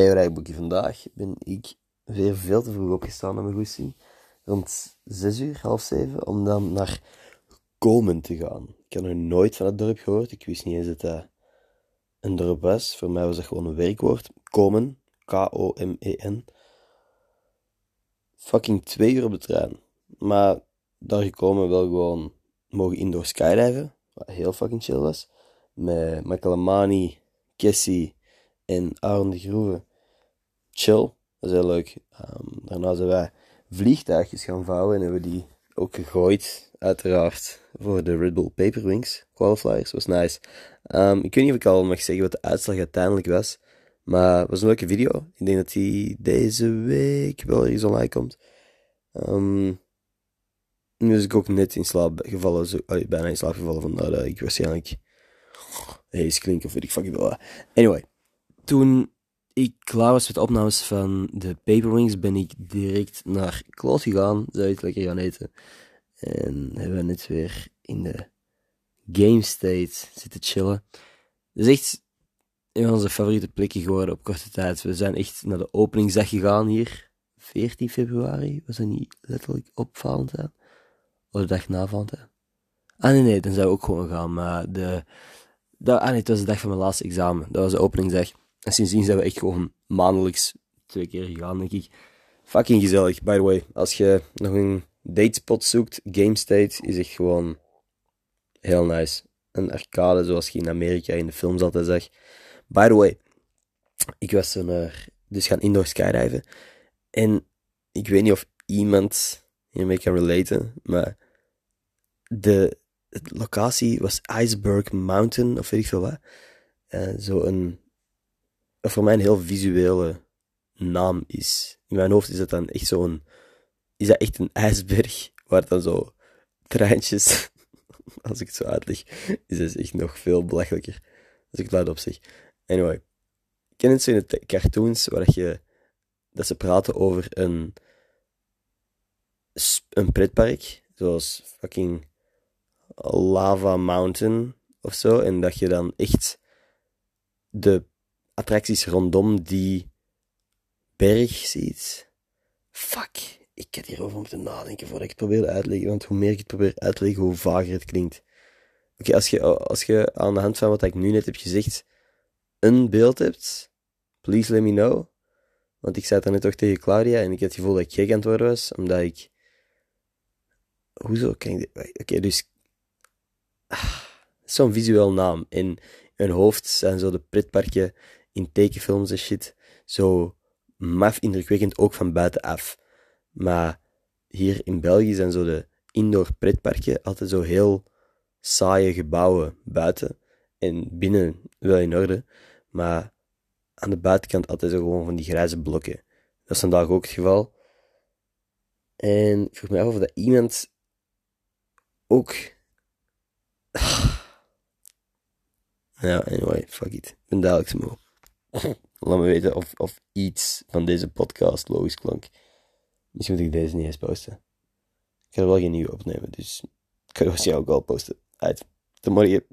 Hey, rijboekje. Vandaag ben ik weer veel te vroeg opgestaan naar mijn goesting. Rond 6 uur, half 7, om dan naar Komen te gaan. Ik had nog nooit van het dorp gehoord. Ik wist niet eens dat dat een dorp was. Voor mij was dat gewoon een werkwoord. Komen, K-O-M-E-N. Fucking twee uur op de trein. Maar daar gekomen wel gewoon mogen indoor skydiven. Wat heel fucking chill was. Met Makalamani, Kessie en Aaron de Groeve. Chill, dat is heel leuk. Um, daarna zijn wij vliegtuigjes gaan vouwen en hebben die ook gegooid, uiteraard, voor de Red Bull Paper Wings qualifiers. was nice. Um, ik weet niet of ik al mag zeggen wat de uitslag uiteindelijk was, maar het was een leuke video. Ik denk dat die deze week wel ergens online komt. Um, nu is ik ook net in slaap gevallen, zo, bijna in slaap gevallen, vandaar dat ik waarschijnlijk hey, is klinken of weet ik fucking wel. Anyway, toen ik klaar was met de opnames van de Paperwings, ben ik direct naar Kloot gegaan. Zou het lekker gaan eten. En hebben we net weer in de game state zitten chillen. Het is echt een van onze favoriete plekken geworden op korte tijd. We zijn echt naar de openingsdag gegaan hier. 14 februari. Was dat niet letterlijk op Valentijn? Of de dag na Valentijn? Ah nee, nee, dan zou ik ook gewoon gaan. Maar de... Dat, ah nee, het was de dag van mijn laatste examen. Dat was de openingsdag. En sindsdien zijn we echt gewoon maandelijks twee keer gegaan, denk ik. Fucking gezellig, by the way. Als je nog een datespot zoekt, Game State is echt gewoon heel nice. Een arcade zoals je in Amerika in de films altijd zag. By the way, ik was er dus gaan indoor skydiven. En ik weet niet of iemand hiermee kan relaten, maar de, locatie was Iceberg Mountain, of weet ik veel wat. Uh, zo een voor mij een heel visuele naam is. In mijn hoofd is dat dan echt zo'n, is dat echt een ijsberg, waar dan zo treintjes, als ik het zo uitleg, is het echt nog veel belachelijker. Als ik het luid op zeg. Anyway, ken het zo in de cartoons, waar je, dat ze praten over een, een pretpark, zoals fucking Lava Mountain of zo, en dat je dan echt de attracties rondom die berg ziet. Fuck, ik had hierover moeten nadenken voordat ik het probeerde uitleggen, want hoe meer ik het probeer uit te leggen, hoe vager het klinkt. Oké, als, je, als je aan de hand van wat ik nu net heb gezegd, een beeld hebt, please let me know. Want ik zei dan net toch tegen Claudia en ik had het gevoel dat ik gek aan het worden was, omdat ik... Hoezo kan ik. Oké, dus... Ah, Zo'n visueel naam. In mijn hoofd zijn zo de pretparken in tekenfilms en shit zo maf indrukwekkend, ook van buitenaf. Maar hier in België zijn zo de indoor pretparken altijd zo heel saaie gebouwen buiten. En binnen wel in orde. Maar aan de buitenkant altijd zo gewoon van die grijze blokken. Dat is vandaag ook het geval. En ik vroeg me af of dat iemand ook. Ja, anyway, fuck it. Ik ben dadelijk moe. Laat me weten of, of iets van deze podcast logisch klonk. Misschien moet ik deze niet eens posten. Ik ga er wel geen nieuwe opnemen, dus ik ga het waarschijnlijk ook al posten. Uit. Tot morgen.